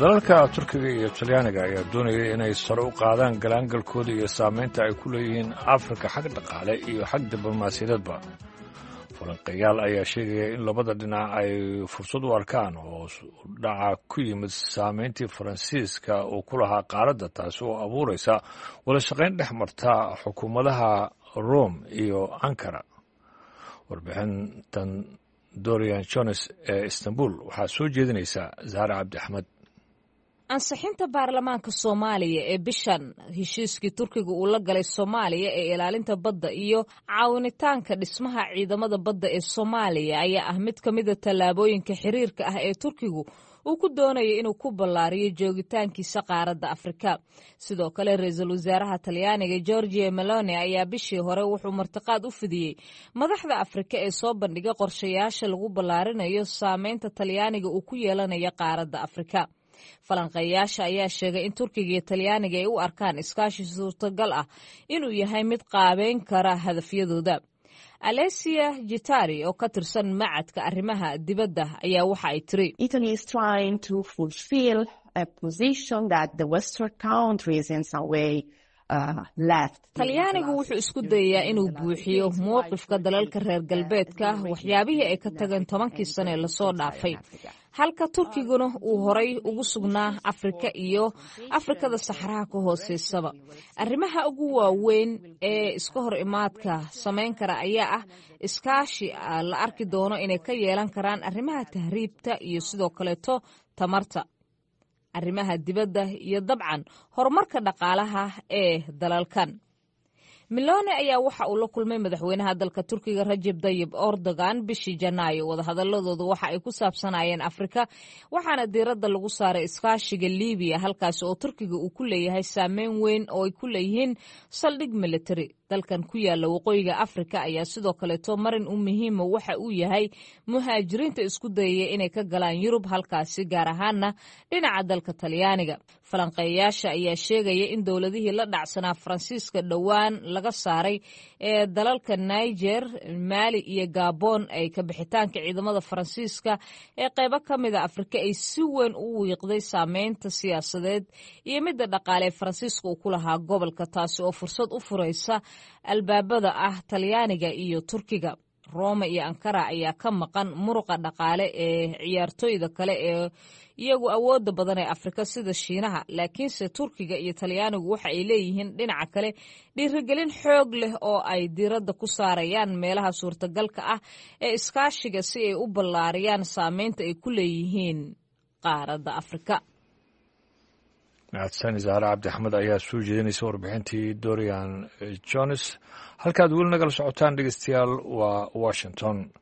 dalalka turkiga iyo talyaaniga ayaa doonaya inay sare u qaadaan galaangalkooda iyo saamaynta ay ku leeyihiin afrika xag dhaqaale iyo xag diblomaasiyadeedba. Falanqeeyaal ayaa sheegaya in labada dhinac ay fursad u arkaan hoos dhaca ku yimid saamayntii faransiiska uu ku lahaa qaaradda taasi oo abuuraysa wada shaqayn dhex marta xukuumadaha rome iyo ankara. Warbixintan dorian jones ee istanbul waxaa soo jeedinaysa zahra cabdi axmed ansixinta baarlamaanka soomaaliya ee bishan heshiiskii turkiga uu la galay soomaaliya ee ilaalinta badda iyo caawinitaanka dhismaha ciidamada badda ee soomaaliya ayaa ah mid ka mida tallaabooyinka xiriirka ah ee turkigu uu ku doonayo inuu ku ballaariyo joogitaankiisa qaaradda afrika. Sidoo kale ra'iisul wasaaraha talyaaniga georgia meloni ayaa bishii hore wuxuu martiqaad u fidiyey madaxda afrika ee soo bandhigay qorshayaasha lagu ballaarinayo saameynta talyaaniga uu ku yeelanayo qaaradda afrika falanqeeyaasha ayaa sheegay in turkiga iyo talyaaniga ay u arkaan iskaashi suurtagal ah inuu yahay mid qaabeyn kara hadafyadooda. Alesia jitari oo ka tirsan macadka arrimaha dibadda ayaa waxa ay tiri. Talyaanigu wuxuu isku dayayaa inuu buuxiyo mowqifka dalalka reer galbeedka waxyaabihii ay ka tageen tobankii sane la soo dhaafay halka turkiguna uu horay ugu sugnaa afrika iyo afrikada saxaraha ka hooseysaba. Arrimaha ugu waaweyn ee iska hor imaadka samayn kara ayaa ah iskaashi la arki doono inay ka yeelan karaan arrimaha tahriibta iyo sidoo kaleeto tamarta. Arrimaha dibadda iyo dabcan horumarka dhaqaalaha ee dalalkan milone ayaa waxa uu la kulmay madaxweynaha dalka turkiga rajeb dayib erdogan bishii janaayo. Wadahadaladooda waxa ay ku saabsanayeen afrika waxaana diiradda lagu saaray iskaashiga libiya halkaasi oo turkiga uu ku leeyahay saameyn weyn oo ay ku leeyihiin saldhig military. Dalkan ku yaalla waqooyiga afrika ayaa sidoo kaleeto marin u muhiima waxa uu yahay muhaajiriinta isku dayaya inay ka galaan yurub halkaasi gaar ahaana dhinaca dalka talyaaniga. Falanqeeyaasha ayaa sheegaya in dowladihii la dhacsanaa faransiiska dhowaan laga saaray ee dalalka niger maali iyo gabon ay ka bixitaanka ciidamada faransiiska ee qeybo ka mida afrika ay si weyn u wiiqday saameynta siyaasadeed iyo midda dhaqaale ee faransiiska uu ku lahaa gobolka taasi oo fursad u furaysa albaabada ah talyaaniga iyo turkiga roma iyo ankara ayaa ka maqan muruqa dhaqaale ee ciyaartooyda kale ee iyagu awooda badan ee afrika sida shiinaha laakiinse turkiga iyo talyaanigu waxa ay leeyihiin dhinaca kale dhiirigelin xoog leh oo ay diiradda ku saarayaan meelaha suurtagalka ah ee iskaashiga si ay u ballaariyaan saameynta ay ku leeyihiin qaaradda afrika mahadsan zahre cabdi axmed ayaa soo jeedinaysa warbixintii dorian jones halkaad weli nagala socotaan dhegeystayaal waa washington